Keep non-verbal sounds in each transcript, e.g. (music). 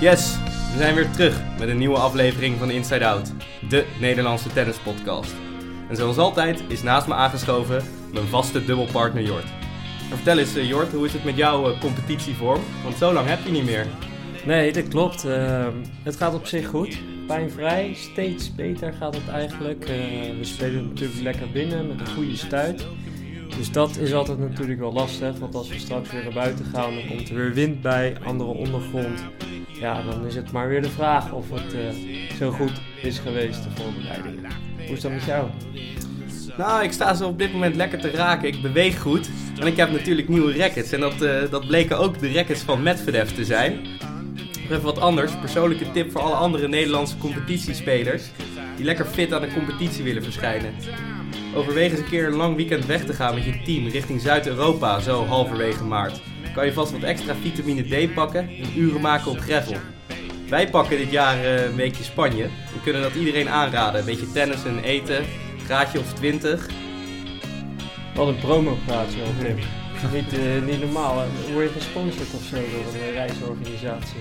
Yes, we zijn weer terug met een nieuwe aflevering van Inside Out, de Nederlandse tennispodcast. En zoals altijd is naast me aangeschoven mijn vaste dubbelpartner Jort. Maar vertel eens uh, Jort, hoe is het met jouw uh, competitievorm? Want zo lang heb je niet meer. Nee, dat klopt. Uh, het gaat op zich goed. Pijnvrij, steeds beter gaat het eigenlijk. we spelen natuurlijk lekker binnen met een goede stuit. Dus dat is altijd natuurlijk wel lastig, want als we straks weer naar buiten gaan, dan komt er weer wind bij, andere ondergrond. Ja, dan is het maar weer de vraag of het uh, zo goed is geweest, de voorbereiding. Hoe is dat met jou? Nou, ik sta zo op dit moment lekker te raken. Ik beweeg goed. En ik heb natuurlijk nieuwe rackets. En dat, uh, dat bleken ook de rackets van Medvedev te zijn. Even wat anders. Persoonlijke tip voor alle andere Nederlandse competitiespelers. Die lekker fit aan de competitie willen verschijnen. Overweeg eens een keer een lang weekend weg te gaan met je team richting Zuid-Europa, zo halverwege maart. Kan je vast wat extra vitamine D pakken en uren maken op gravel. Wij pakken dit jaar uh, een weekje Spanje. We kunnen dat iedereen aanraden. Een beetje tennis en eten, graadje of 20. Wat een promo-praatje al, (laughs) Flip. niet, uh, niet normaal, hè? word je gesponsord of zo door een reisorganisatie.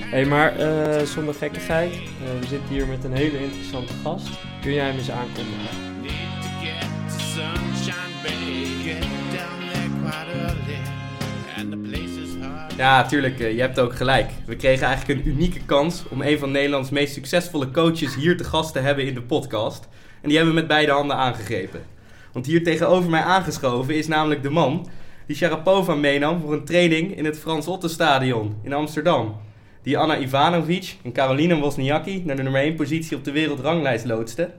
Hé, (laughs) hey, maar uh, zonder gekkigheid, we zitten hier met een hele interessante gast. Kun jij hem eens aankondigen? Ja, tuurlijk. Uh, je hebt ook gelijk. We kregen eigenlijk een unieke kans om een van Nederlands meest succesvolle coaches hier te gast te hebben in de podcast. En die hebben we met beide handen aangegrepen. Want hier tegenover mij aangeschoven is namelijk de man die Sharapova meenam voor een training in het Frans Otte Stadion in Amsterdam. Die Anna Ivanovic en Caroline Wozniacki naar de nummer 1 positie op de wereldranglijst loodste.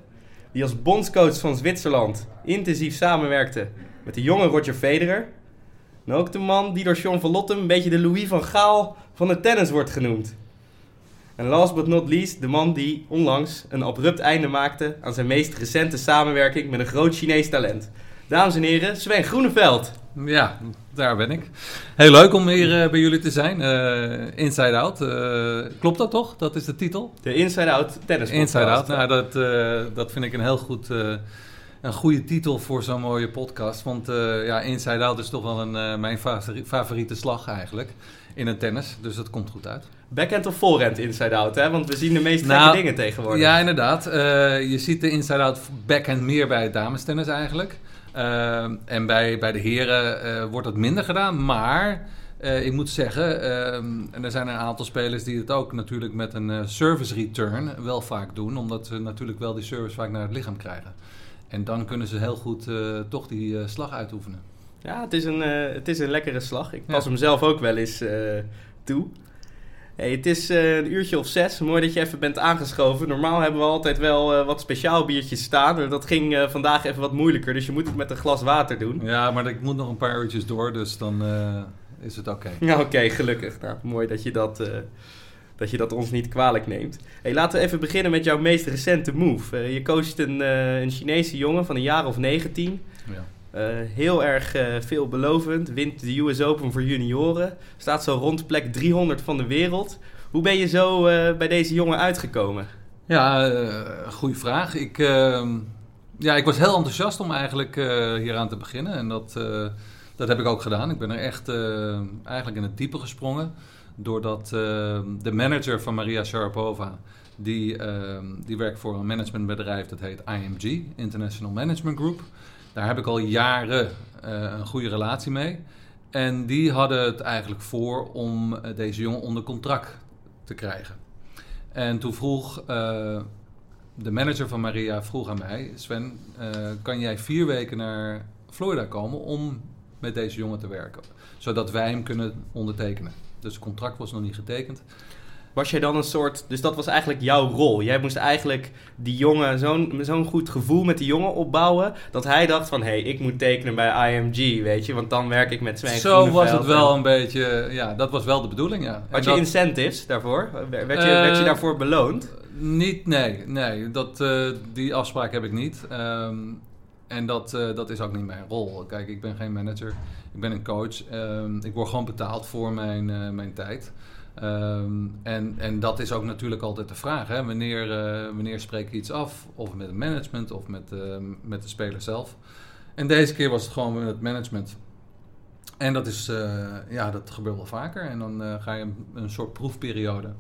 Die als bondscoach van Zwitserland intensief samenwerkte met de jonge Roger Federer en ook de man die door Sean van Lottem een beetje de Louis van Gaal van het tennis wordt genoemd. En last but not least, de man die onlangs een abrupt einde maakte aan zijn meest recente samenwerking met een groot Chinees talent. Dames en heren, Sven Groeneveld. Ja, daar ben ik. Heel leuk om hier uh, bij jullie te zijn. Uh, Inside Out. Uh, klopt dat toch? Dat is de titel? De Inside Out tennis Inside Out. Nou, dat, dat vind ik een heel goed een goede titel voor zo'n mooie podcast. Want uh, ja, Inside Out is toch wel een, uh, mijn favoriete slag eigenlijk in het tennis. Dus dat komt goed uit. Backhand of voorhand Inside Out, hè? Want we zien de meest nou, dingen tegenwoordig. Ja, inderdaad. Uh, je ziet de Inside Out backhand meer bij het damestennis eigenlijk. en bij, bij de heren wordt dat minder gedaan. Maar ik moet zeggen, en er zijn een aantal spelers die het ook natuurlijk met een service return wel vaak doen. Omdat ze natuurlijk wel die service vaak naar het lichaam krijgen. En dan kunnen ze heel goed uh, toch die uh, slag uitoefenen. Ja, het is een, uh, het is een lekkere slag. Ik pas ja. hem zelf ook wel eens toe. Hey, het is een uurtje of zes. Mooi dat je even bent aangeschoven. Normaal hebben we altijd wel wat speciaal biertjes staan. Dat ging vandaag even wat moeilijker. Dus je moet het met een glas water doen. Ja, maar ik moet nog een paar uurtjes door. Dus dan is het oké. Okay. Ja, oké. gelukkig. Nou, mooi dat je dat dat je dat ons niet kwalijk neemt. Hey, laten we even beginnen met jouw meest recente move. Uh, je coacht een, uh, een Chinese jongen van een jaar of 19. Ja. Uh, heel erg veelbelovend. Wint de US Open voor junioren. Staat zo rond plek 300 van de wereld. Hoe ben je zo bij deze jongen uitgekomen? Ja, goede vraag. Ik, ehm, ja, ik was heel enthousiast om eigenlijk hier aan te beginnen. En dat, dat heb ik ook gedaan. Ik ben er echt eigenlijk in het diepe gesprongen doordat uh, de manager van Maria Sharapova, die, uh, die werkt voor een managementbedrijf dat heet IMG, International Management Group. Daar heb ik al jaren uh, een goede relatie mee. En die hadden het eigenlijk voor om deze jongen onder contract te krijgen. En toen vroeg de manager van Maria vroeg aan mij: Sven, kan jij vier weken naar Florida komen om met deze jongen te werken? Zodat wij hem kunnen ondertekenen. Dus het contract was nog niet getekend. Was jij dan een soort. Dus dat was eigenlijk jouw rol. Jij moest eigenlijk die jongen. Zo'n zo'n goed gevoel met die jongen opbouwen. Dat hij dacht van hé, hey, ik moet tekenen bij IMG. Weet je, want dan werk ik met Sven Zo was het wel een beetje. Ja, dat was wel de bedoeling, ja. Had je incentives daarvoor? Werd je, uh, werd je daarvoor beloond? Niet, nee. Nee, dat, uh, die afspraak heb ik niet. Um, en dat, uh, dat is ook niet mijn rol. Kijk, ik ben geen manager. Ik ben een coach. Um, ik word gewoon betaald voor mijn, uh, mijn tijd. Um, en, en dat is ook natuurlijk altijd de vraag. Hè? Wanneer, wanneer spreek je iets af? Of met het management of met, met de speler zelf. En deze keer was het gewoon met het management. En dat, is, eh, ja, dat gebeurt wel vaker. En dan eh, ga je een, een soort proefperiode.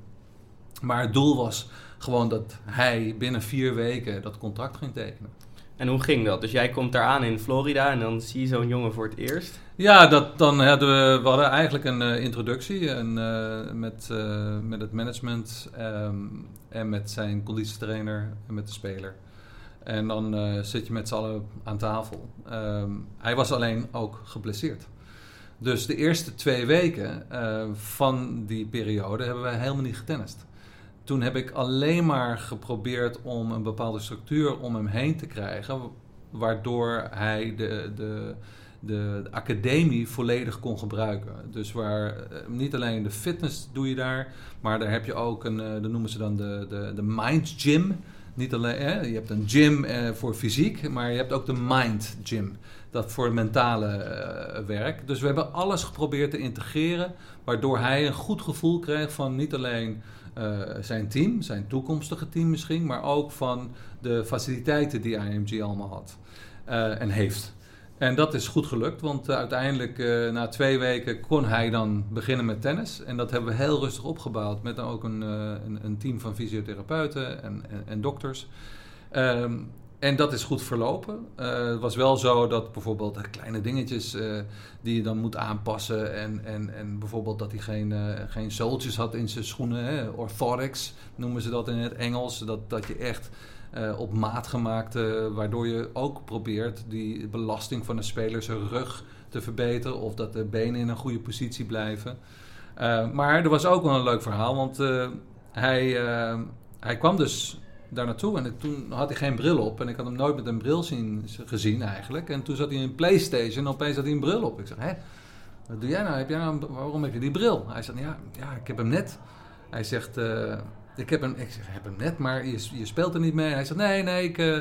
Maar het doel was gewoon dat hij binnen vier weken dat contract ging tekenen. En hoe ging dat? Dus jij komt daar aan in Florida en dan zie je zo'n jongen voor het eerst. Ja, dat, dan hadden we, hadden eigenlijk een eh, introductie en, eh, met, eh, met het management ehm, en met zijn conditietrainer en met de speler. En dan zit je met z'n allen aan tafel. Ehm, hij was alleen ook geblesseerd. Dus de eerste twee weken van die periode hebben wij helemaal niet getennist. Toen heb ik alleen maar geprobeerd om een bepaalde structuur om hem heen te krijgen, waardoor hij de, de, de, de academie volledig kon gebruiken. Dus waar eh, niet alleen de fitness doe je daar, maar daar heb je ook een, eh, dat noemen ze dan de, de, de mind gym. Niet alleen, hè, je hebt een gym eh, voor fysiek, maar je hebt ook de mind gym. Dat voor mentale eh, werk. Dus we hebben alles geprobeerd te integreren, waardoor hij een goed gevoel kreeg van niet alleen eh, zijn team, zijn toekomstige team misschien, maar ook van de faciliteiten die IMG allemaal had eh, en heeft. En dat is goed gelukt, want eh, uiteindelijk na twee weken kon hij dan beginnen met tennis. En dat hebben we heel rustig opgebouwd met dan ook een, een, een team van fysiotherapeuten en, en, en dokters. Ehm, en dat is goed verlopen. Eh, het was wel zo dat bijvoorbeeld eh, kleine dingetjes eh, die je dan moet aanpassen. En, en, en bijvoorbeeld dat hij geen, eh, geen zooltjes had in zijn schoenen. Hè? Orthotics noemen ze dat in het Engels. Dat, dat je echt op maat gemaakt, waardoor je ook probeert die belasting van de speler zijn rug te verbeteren. Of dat de benen in een goede positie blijven. Maar er was ook wel een leuk verhaal, want hij, hij kwam dus daar naartoe en toen had hij geen bril op. En ik had hem nooit met een bril zien, gezien eigenlijk. En toen zat hij in een Playstation en opeens had hij een bril op. Ik zeg, hè, wat doe jij nou? Heb jij nou waarom heb je die bril? Hij zegt, ja, ja ik heb hem net. Hij zegt, eh, ik heb hem, ik zeg, heb hem net, maar je, je speelt er niet mee. Hij zegt, nee, nee, ik, eh,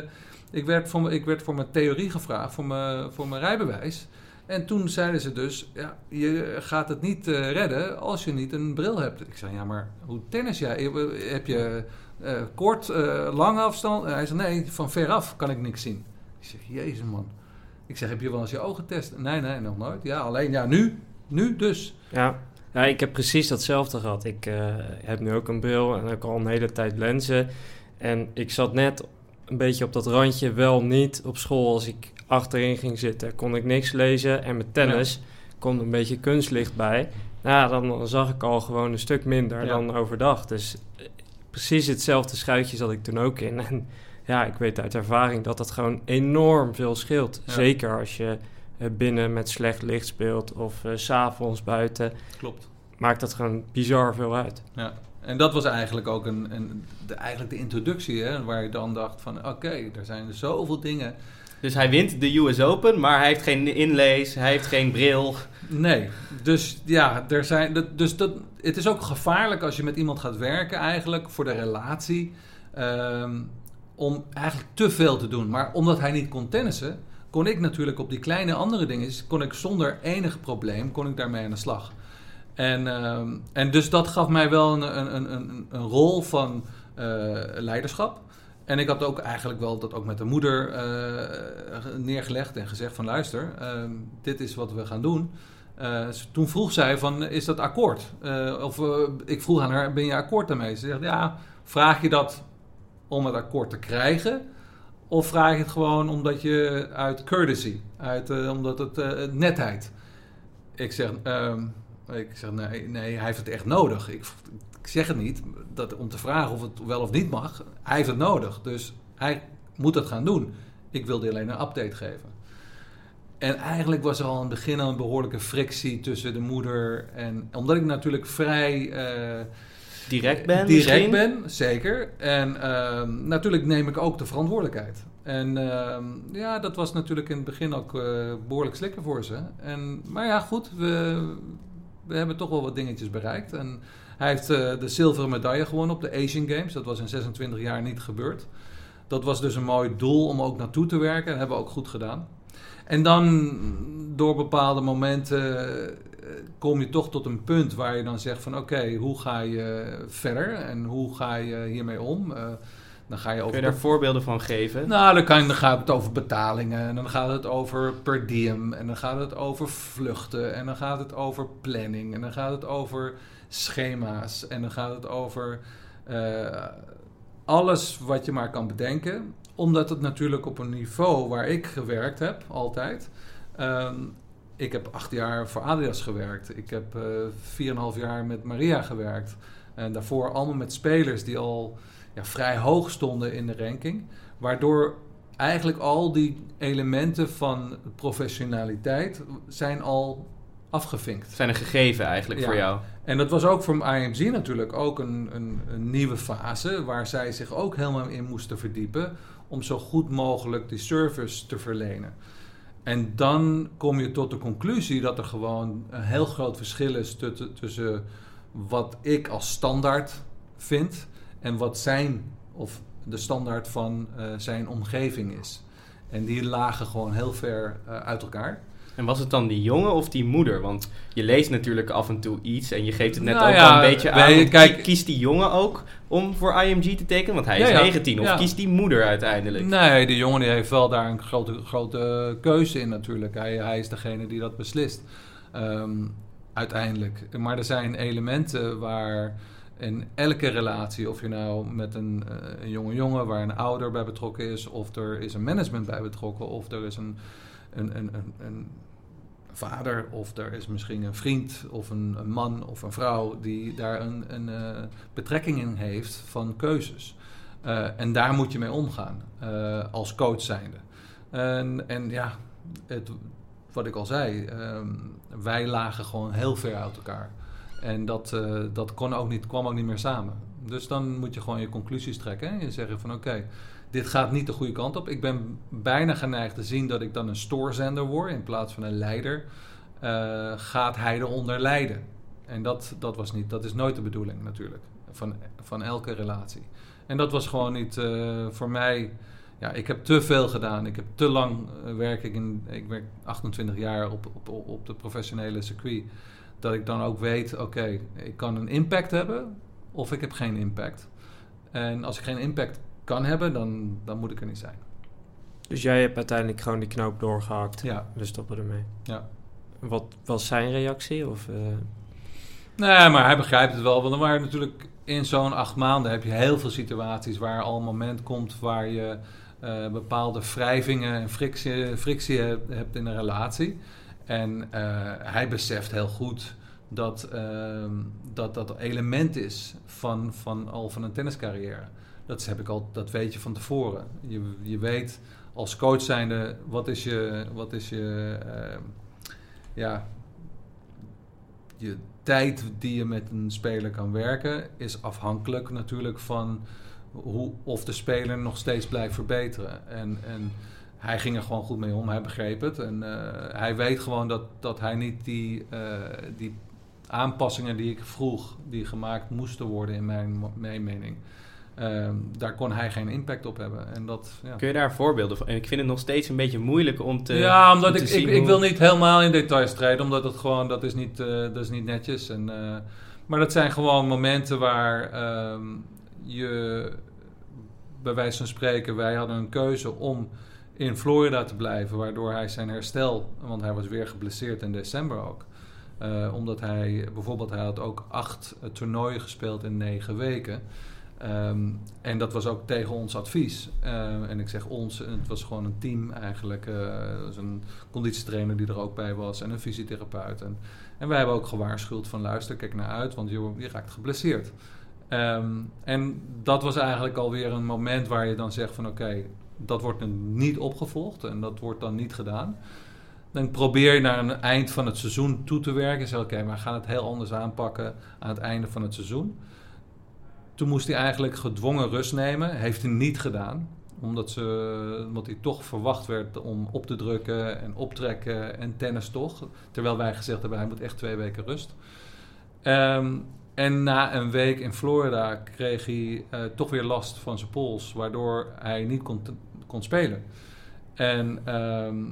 ik, werd voor, ik werd voor mijn theorie gevraagd, voor mijn, voor mijn rijbewijs. En toen zeiden ze dus, ja, je gaat het niet eh, redden als je niet een bril hebt. Ik zei, ja, maar hoe tennis jij? Heb je eh, kort, eh, lang afstand? En hij zei, nee, van veraf kan ik niks zien. Ik zeg, jezus man. Ik zeg, heb je wel eens je ogen getest? Nee, nee, nog nooit. Ja, alleen, ja, nu. Nu dus. Ja. ja, ik heb precies datzelfde gehad. Ik eh, heb nu ook een bril en ook al een hele tijd lenzen. En ik zat net een beetje op dat randje wel niet op school. Als ik achterin ging zitten, kon ik niks lezen. En met tennis komt een beetje kunstlicht bij. Nou, dan zag ik al gewoon een stuk minder Ja. dan overdag. Dus eh, precies hetzelfde schuitje zat ik toen ook in. En ja, ik weet uit ervaring dat dat gewoon enorm veel scheelt. Ja. Zeker als je eh, binnen met slecht licht speelt of eh, s s'avonds buiten. Klopt. Maakt dat gewoon bizar veel uit. Ja. En dat was eigenlijk ook een, een, de, eigenlijk de introductie, hè, waar je dan dacht van, oké, er zijn zoveel dingen. Dus hij wint de US Open, maar hij heeft geen inlees, hij heeft geen bril. Nee, dus ja, er zijn, dus dat, het is ook gevaarlijk als je met iemand gaat werken eigenlijk voor de relatie. ehm, om eigenlijk te veel te doen. Maar omdat hij niet kon tennissen, kon ik natuurlijk op die kleine andere dingen, kon ik zonder enig probleem, kon ik daarmee aan de slag. En, ehm, en dus dat gaf mij wel een, een, een, een, een rol van eh, leiderschap. En ik had ook eigenlijk wel dat ook met de moeder eh, neergelegd en gezegd van luister, ehm, dit is wat we gaan doen. Eh, toen vroeg zij van, is dat akkoord? Eh, of ik vroeg aan haar, ben je akkoord daarmee? Ze zegt, ja, vraag je dat om het akkoord te krijgen? Of vraag je het gewoon omdat je uit courtesy, uit, omdat het netheid? Ik zeg, ehm, ik zeg nee, nee, hij heeft het echt nodig. Ik, ik zeg het niet dat, om te vragen of het wel of niet mag. Hij heeft het nodig, dus hij moet het gaan doen. Ik wilde alleen een update geven. En eigenlijk was er al in het begin al een behoorlijke frictie tussen de moeder en... Omdat ik natuurlijk vrij... eh, Direct ben Direct misschien? ben, zeker. En ehm, natuurlijk neem ik ook de verantwoordelijkheid. En ehm, ja, dat was natuurlijk in het begin ook eh, behoorlijk slikken voor ze. En, maar ja, goed, we, we hebben toch wel wat dingetjes bereikt. En hij heeft eh, de zilveren medaille gewonnen op de Asian Games. Dat was in 26 jaar niet gebeurd. Dat was dus een mooi doel om ook naartoe te werken. En dat hebben we ook goed gedaan. En dan door bepaalde momenten eh, kom je toch tot een punt waar je dan zegt van oké, hoe ga je verder en hoe ga je hiermee om? Eh, Dan ga je over Kun je daar voorbeelden van geven? nou, dan, kan, dan gaat het over betalingen. En dan gaat het over per diem. En dan gaat het over vluchten. En dan gaat het over planning. En dan gaat het over schema's. En dan gaat het over eh, alles wat je maar kan bedenken. Omdat het natuurlijk op een niveau waar ik gewerkt heb, altijd. Ehm, ik heb acht jaar voor Adidas gewerkt. Ik heb eh 4,5 jaar met Maria gewerkt. En daarvoor allemaal met spelers die al ja, vrij hoog stonden in de ranking. Waardoor eigenlijk al die elementen van professionaliteit zijn al afgevinkt. Zijn een gegeven eigenlijk Ja. voor jou. En dat was ook voor IMG natuurlijk ook een, een, een nieuwe fase... waar zij zich ook helemaal in moesten verdiepen... om zo goed mogelijk die service te verlenen. En dan kom je tot de conclusie dat er gewoon een heel groot verschil is tussen, tussen wat ik als standaard vind en wat zijn of de standaard van eh, zijn omgeving is. En die lagen gewoon heel ver eh, uit elkaar. En was het dan die jongen of die moeder? Want je leest natuurlijk af en toe iets en je geeft het net Nou ook ja, al een beetje aan. wij- Want kijk- ki- kiest die jongen ook om voor IMG te tekenen? Want hij is Ja, ja. 19. Of kiest die moeder uiteindelijk? Nee, die jongen die heeft wel daar een grote, grote keuze in natuurlijk. Hij, hij is degene die dat beslist. Ehm, uiteindelijk. Maar er zijn elementen waar in elke relatie, of je nou met een, eh, een jonge jongen waar een ouder bij betrokken is, of er is een management bij betrokken, of er is een, een, vader, of er is misschien een vriend, of een, man of een vrouw die daar een, een eh, betrekking in heeft van keuzes. Eh, en daar moet je mee omgaan eh, als coach zijnde. En, en ja, het, wat ik al zei, ehm, wij lagen gewoon heel ver uit elkaar. En dat, dat kon ook niet, kwam ook niet meer samen. Dus dan moet je gewoon je conclusies trekken. En zeggen van oké, dit gaat niet de goede kant op. Ik ben bijna geneigd te zien dat ik dan een stoorzender word in plaats van een leider. Eh, gaat hij eronder lijden? En dat, dat, was niet, dat is nooit de bedoeling natuurlijk, van, van elke relatie. En dat was gewoon niet eh, voor mij. Ja, ik heb te veel gedaan. Ik heb te lang eh, werk ik in. Ik werk 28 jaar op, op, op de professionele circuit. Dat ik dan ook weet, oké, ik kan een impact hebben of ik heb geen impact. En als ik geen impact kan hebben, dan, dan moet ik er niet zijn. Dus jij hebt uiteindelijk gewoon die knoop doorgehakt. Ja, We stoppen ermee. ja. Wat was zijn reactie? Of, eh, Nee, maar hij begrijpt het wel. Want er waren natuurlijk in zo'n acht maanden heb je heel veel situaties waar al een moment komt waar je eh, bepaalde wrijvingen en frictie, frictie hebt, hebt in een relatie. En eh, hij beseft heel goed dat, ehm, dat dat element is van, van al van een tenniscarrière. Dat, heb ik al, dat weet je van tevoren. Je, je weet als coach zijnde wat is je, wat is je ehm, ja, je tijd die je met een speler kan werken, is afhankelijk natuurlijk van hoe, of de speler nog steeds blijft verbeteren. En, en hij ging er gewoon goed mee om, hij begreep het. En eh, hij weet gewoon dat, dat hij niet die, eh, die aanpassingen die ik vroeg, die gemaakt moesten worden in mijn, mijn mening, ehm, daar kon hij geen impact op hebben. En dat, ja. Kun je daar voorbeelden van? En ik vind het nog steeds een beetje moeilijk om te. ja, omdat te ik, zien ik, wil niet helemaal in details treden, omdat het gewoon, dat is niet, eh, dat is niet netjes. En, eh, maar dat zijn gewoon momenten waar ehm, je, bij wijze van spreken, wij hadden een keuze om in Florida te blijven, waardoor hij zijn herstel, want hij was weer geblesseerd in december ook. Eh, omdat hij bijvoorbeeld, hij had ook acht toernooien gespeeld in negen weken. Ehm, en dat was ook tegen ons advies. Eh, en ik zeg ons, het was gewoon een team eigenlijk. was een conditietrainer die er ook bij was en een fysiotherapeut. En, en wij hebben ook gewaarschuwd van luister, kijk naar uit, want je, raakt geblesseerd. Ehm, en dat was eigenlijk alweer een moment waar je dan zegt van oké, dat wordt niet opgevolgd en dat wordt dan niet gedaan. Dan probeer je naar een eind van het seizoen toe te werken. Zeg oké, maar we gaan het heel anders aanpakken aan het einde van het seizoen. Toen moest hij eigenlijk gedwongen rust nemen. Heeft hij niet gedaan. Omdat, ze, omdat hij toch verwacht werd om op te drukken en optrekken en tennis toch. Terwijl wij gezegd hebben, hij moet echt twee weken rust. Ehm, en na een week in Florida kreeg hij eh, toch weer last van zijn pols. Waardoor hij niet kon, kon spelen. En ehm,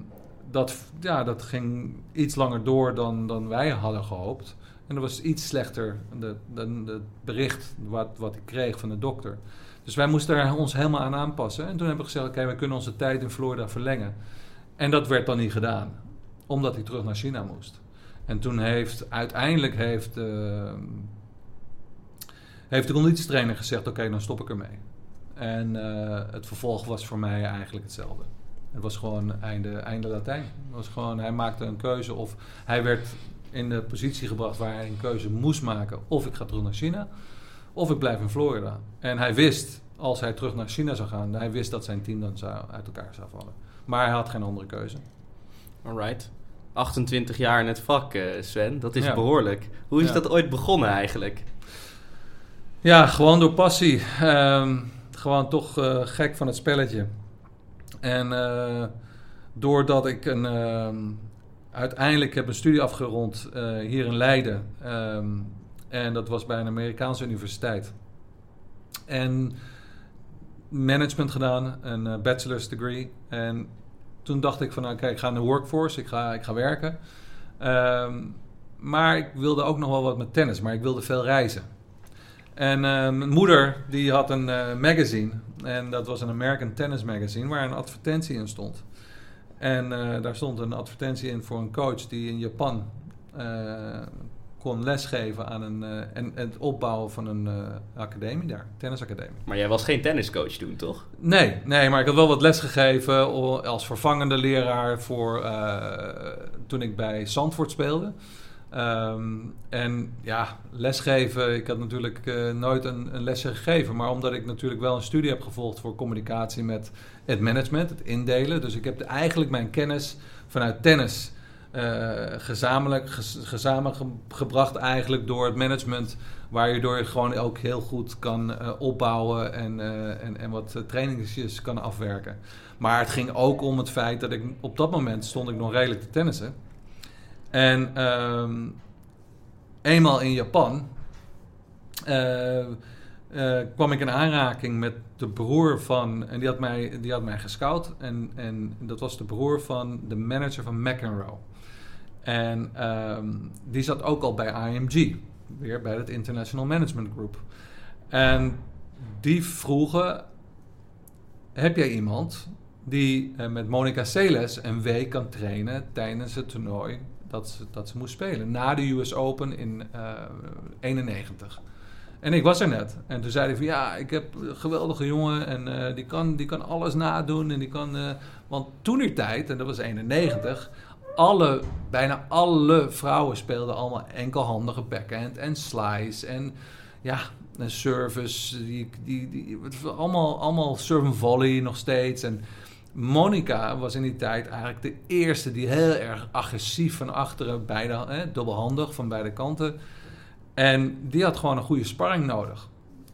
dat, ja, dat ging iets langer door dan, dan wij hadden gehoopt. En dat was iets slechter, de, de bericht wat, wat ik kreeg van de dokter. Dus wij moesten er ons helemaal aan aanpassen. En toen hebben we gezegd, oké, we kunnen onze tijd in Florida verlengen. En dat werd dan niet gedaan, omdat hij terug naar China moest. En toen heeft uiteindelijk heeft, uh, heeft de conditietrainer gezegd: Oké, dan stop ik ermee. En uh, het vervolg was voor mij eigenlijk hetzelfde. Het was gewoon einde, einde Latijn. Het was gewoon, hij maakte een keuze of hij werd in de positie gebracht waar hij een keuze moest maken. Of ik ga terug naar China, of ik blijf in Florida. En hij wist, als hij terug naar China zou gaan, hij wist dat zijn team dan zou, uit elkaar zou vallen. Maar hij had geen andere keuze. Alright. 28 jaar in het vak, uh, Sven. Dat is behoorlijk. Hoe is ja. dat ooit begonnen eigenlijk? Ja, gewoon door passie. Um, gewoon toch uh, gek van het spelletje. En uh, doordat ik een, uh, uiteindelijk heb een studie afgerond hier in Leiden. Um, en dat was bij een Amerikaanse universiteit. En management gedaan, een bachelor's degree. En toen dacht ik van, oké, okay, ik ga naar de workforce, ik ga, ik ga werken. Um, maar ik wilde ook nog wel wat met tennis, maar ik wilde veel reizen. En uh, mijn moeder, die had een magazine. En dat was een American Tennis Magazine, waar een advertentie in stond. En uh, daar stond een advertentie in voor een coach die in Japan kon lesgeven aan een, uh, en, het opbouwen van een academie daar, tennisacademie. Maar jij was geen tenniscoach toen, toch? Nee, nee, maar ik had wel wat les gegeven als vervangende leraar voor toen ik bij Zandvoort speelde. Um, en ja, lesgeven, ik had natuurlijk nooit een, een, lesje gegeven, maar omdat ik natuurlijk wel een studie heb gevolgd voor communicatie met het management, het indelen. Dus ik heb eigenlijk mijn kennis vanuit tennis uh, gezamenlijk, gebracht eigenlijk door het management, waar je gewoon ook heel goed kan uh, opbouwen en, en, en wat trainingsjes kan afwerken. Maar het ging ook om het feit dat ik op dat moment stond ik nog redelijk te tennissen. En um, eenmaal in Japan kwam ik in aanraking met de broer van, en die had mij, die had mij gescout. En, en dat was de broer van de manager van McEnroe. En um, die zat ook al bij IMG, weer bij het International Management Group. En die vroegen: Heb jij iemand die uh, met Monica Seles een week kan trainen tijdens het toernooi dat ze, dat moest spelen? Na de US Open in uh, eh, 91. En ik was er net. En toen zei hij van ja, ik heb een geweldige jongen en uh, die, kan, die kan alles nadoen. En die kan, uh, want toen die tijd, en dat was 91, alle, bijna alle vrouwen speelden allemaal enkelhandige backhand en slice en ja, een service, die, die, die, allemaal, allemaal serve volley nog steeds. En Monica was in die tijd eigenlijk de eerste die heel erg agressief van achteren, beide, hè, dubbelhandig van beide kanten. En die had gewoon een goede sparring nodig.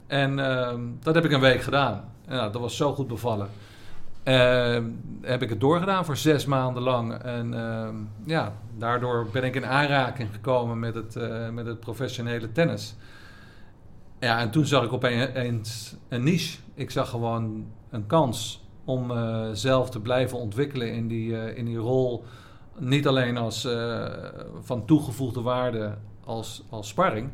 En uh, dat heb ik een week gedaan. Dat was zo goed bevallen. Uh, heb ik het doorgedaan voor zes maanden lang. En uh, ja, daardoor ben ik in aanraking gekomen met het, uh, met het professionele tennis. Ja, en toen zag ik opeens een niche. Ik zag gewoon een kans om uh, zelf te blijven ontwikkelen in die, in die rol. Niet alleen als van toegevoegde waarde als, als sparring,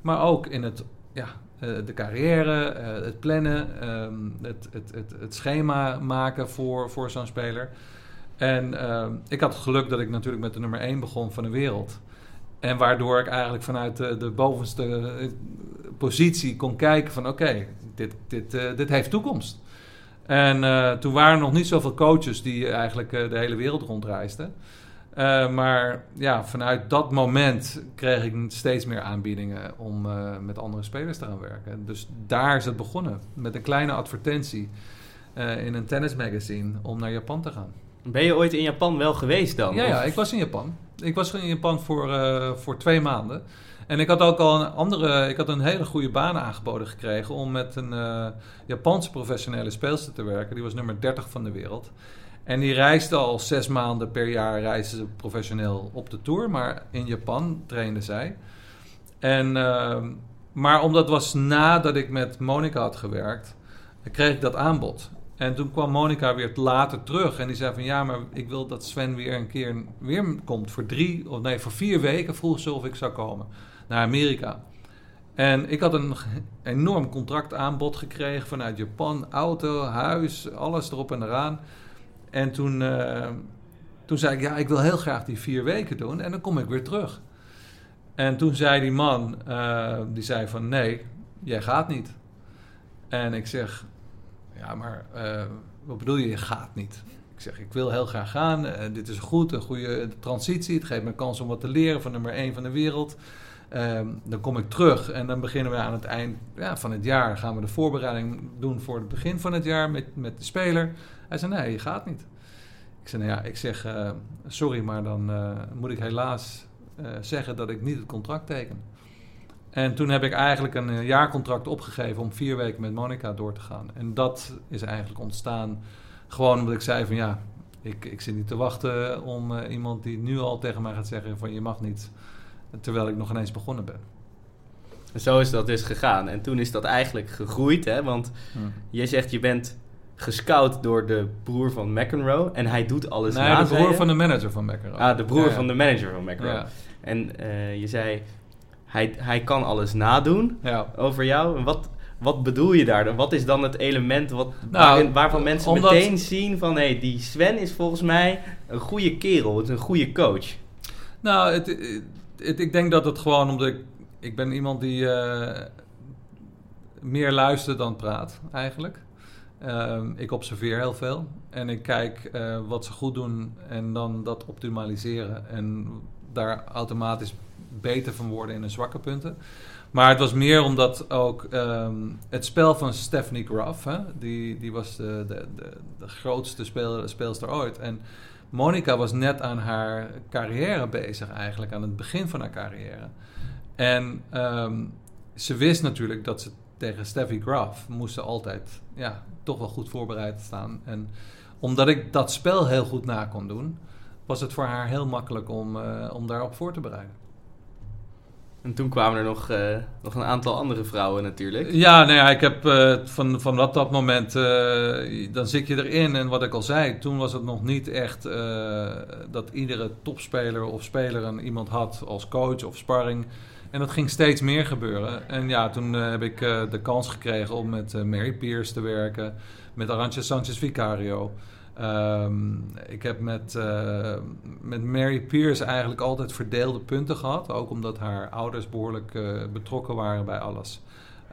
maar ook in het ja, eh, de carrière, eh, het plannen, ehm, het, het, het, het, schema maken voor, voor zo'n speler. En ehm, ik had het geluk dat ik natuurlijk met de nummer 1 begon van de wereld. En waardoor ik eigenlijk vanuit de, de bovenste eh, positie kon kijken van oké, dit, dit, dit heeft toekomst. En toen waren er nog niet zoveel coaches die eigenlijk de hele wereld rondreisden. Uh, maar ja, vanuit dat moment kreeg ik steeds meer aanbiedingen om met andere spelers te gaan werken. Dus daar is het begonnen. Met een kleine advertentie in een tennismagazine om naar Japan te gaan. Ben je ooit in Japan wel geweest dan? Ja, ja ik was in Japan. Ik was in Japan voor, voor twee maanden. En ik had ook al een andere, ik had een hele goede baan aangeboden gekregen om met een Japanse professionele speelster te werken. Die was nummer 30 van de wereld. En die reisde al zes maanden per jaar reisde ze professioneel op de tour. Maar in Japan trainde zij. En, uh, maar omdat was nadat ik met Monica had gewerkt, kreeg ik dat aanbod. En toen kwam Monica weer later terug en die zei van ja, maar ik wil dat Sven weer een keer weer komt voor drie of nee, voor vier weken vroeg ze of ik zou komen naar Amerika. En ik had een enorm contractaanbod gekregen vanuit Japan. Auto, huis, alles erop en eraan. En toen, uh, toen zei ik, ja, ik wil heel graag die vier weken doen. En dan kom ik weer terug. En toen zei die man, uh, die zei van, nee, jij gaat niet. En ik zeg, ja, maar uh, wat bedoel je, je gaat niet? Ik zeg, ik wil heel graag gaan. dit is goed, een goede transitie. Het geeft me kans om wat te leren van nummer één van de wereld. Um, dan kom ik terug en dan beginnen we aan het eind ja, van het jaar. Gaan we de voorbereiding doen voor het begin van het jaar met, met de speler. Hij zei: Nee, je gaat niet. Ik zei: Nou ja, ik zeg uh, sorry, maar dan uh, moet ik helaas uh, zeggen dat ik niet het contract teken. En toen heb ik eigenlijk een jaarcontract opgegeven om vier weken met Monica door te gaan. En dat is eigenlijk ontstaan gewoon omdat ik zei: Van ja, ik, ik zit niet te wachten om iemand die nu al tegen mij gaat zeggen: van je mag niet terwijl ik nog ineens begonnen ben. En zo is dat dus gegaan. En toen is dat eigenlijk gegroeid, hè? Want hmm. je zegt je bent gescout door de broer van McEnroe en hij doet alles nee, na. de broer van de manager van McEnroe. Ah, de broer van de manager van McEnroe. Ja. En uh, je zei, hij, hij kan alles nadoen over jou. Wat, wat bedoel je daar dan? Wat is dan het element wat, nou, waarin, waarvan mensen omdat... meteen zien van... hé, hey, die Sven is volgens mij een goede kerel, het is een goede coach. Nou, het, ik denk dat het gewoon omdat ik... Ik ben iemand die uh, meer luistert dan praat, eigenlijk. Uh, ik observeer heel veel. En ik kijk uh, wat ze goed doen en dan dat optimaliseren. En daar automatisch beter van worden in hun zwakke punten. Maar het was meer omdat ook um, het spel van Stephanie Graf, hè, die, die was de, de, de, de grootste speel, speelster ooit. En Monica was net aan haar carrière bezig, eigenlijk aan het begin van haar carrière. En um, ze wist natuurlijk dat ze tegen Steffi Graf moesten altijd ja, toch wel goed voorbereid staan. En omdat ik dat spel heel goed na kon doen, was het voor haar heel makkelijk om, uh, om daarop voor te bereiden. En toen kwamen er nog, uh, nog een aantal andere vrouwen natuurlijk. Ja, nou ja, ik heb uh, van, van dat, dat moment, uh, dan zit je erin. En wat ik al zei, toen was het nog niet echt dat iedere topspeler of speler een iemand had als coach of sparring. En dat ging steeds meer gebeuren. En ja, toen heb ik de kans gekregen om met Mary Pierce te werken, met Arantxa Sanchez Vicario. Um, ik heb met, uh, met Mary Pierce eigenlijk altijd verdeelde punten gehad. Ook omdat haar ouders behoorlijk uh, betrokken waren bij alles.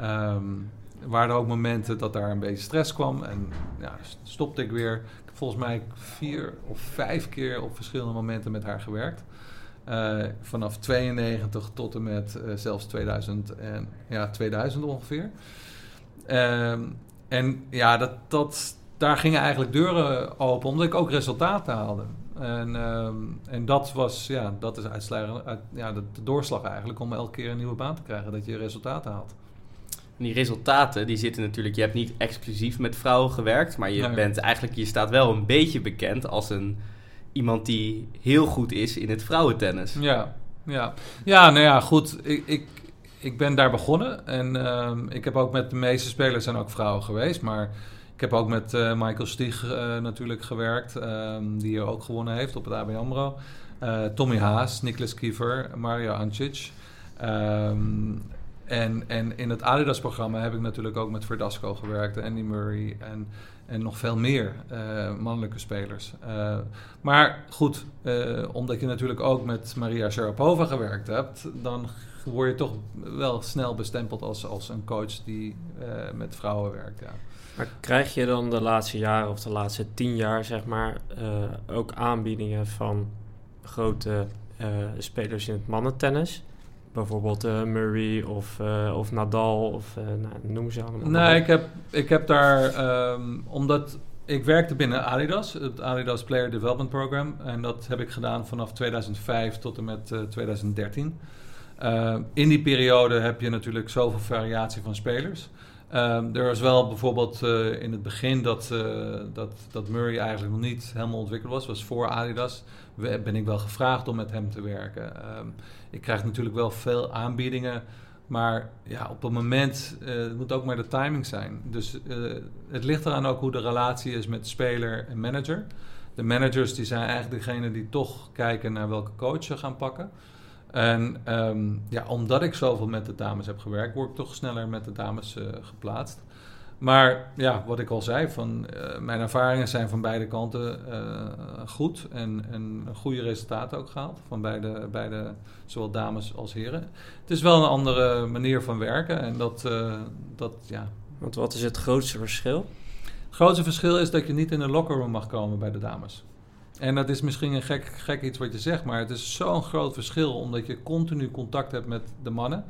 Um, er waren ook momenten dat daar een beetje stress kwam. En ja, stopte ik weer. Ik heb volgens mij vier of vijf keer op verschillende momenten met haar gewerkt. Uh, vanaf 92 tot en met zelfs 2000, en, ja, 2000 ongeveer. Um, en ja, dat... dat daar gingen eigenlijk deuren open, omdat ik ook resultaten haalde. En, ehm, en dat was, ja, dat is uit, ja, de, doorslag eigenlijk om elke keer een nieuwe baan te krijgen, dat je resultaten haalt. En die resultaten, die zitten natuurlijk, je hebt niet exclusief met vrouwen gewerkt, maar je bent eigenlijk, je staat wel een beetje bekend als een, iemand die heel goed is in het vrouwentennis. Ja, ja. ja nou ja, goed. Ik, ik, ik ben daar begonnen en uh, ik heb ook met de meeste spelers zijn ook vrouwen geweest, maar heb ook met uh, Michael Stieg uh, natuurlijk gewerkt, um, die hier ook gewonnen heeft op het AB AMRO. Uh, Tommy Haas, Niklas Kiefer, Mario Ancic. Um, en, en in het Adidas-programma heb ik natuurlijk ook met Verdasco gewerkt, Andy Murray en, en nog veel meer mannelijke spelers. maar goed, omdat je natuurlijk ook met Maria Sharapova gewerkt hebt, dan word je toch wel snel bestempeld als, als een coach die met vrouwen werkt. Ja. Maar krijg je dan de laatste jaren of de laatste tien jaar, zeg maar, uh, ook aanbiedingen van grote uh, spelers in het mannentennis? Bijvoorbeeld uh, Murray of, of Nadal of nou, noem ze allemaal. Nee, ik heb, ik heb daar, um, omdat ik werkte binnen Adidas, het Adidas Player Development Program. En dat heb ik gedaan vanaf 2005 tot en met 2013. in die periode heb je natuurlijk zoveel variatie van spelers. Um, er was wel bijvoorbeeld uh, in het begin dat, uh, dat, dat Murray eigenlijk nog niet helemaal ontwikkeld was. was voor Adidas. Ben ik wel gevraagd om met hem te werken. Um, ik krijg natuurlijk wel veel aanbiedingen. Maar ja, op het moment het moet ook maar de timing zijn. Dus het ligt eraan ook hoe de relatie is met speler en manager. De managers die zijn eigenlijk degene die toch kijken naar welke coach ze gaan pakken. En ehm, ja, omdat ik zoveel met de dames heb gewerkt, word ik toch sneller met de dames eh, geplaatst. Maar ja, wat ik al zei, van, eh, mijn ervaringen zijn van beide kanten eh, goed en, en goede resultaten ook gehaald. Van beide, beide, zowel dames als heren. Het is wel een andere manier van werken en dat, dat ja. Want wat is het grootste verschil? Het grootste verschil is dat je niet in de lockerroom mag komen bij de dames. En dat is misschien een gek, gek iets wat je zegt, maar het is zo'n groot verschil omdat je continu contact hebt met de mannen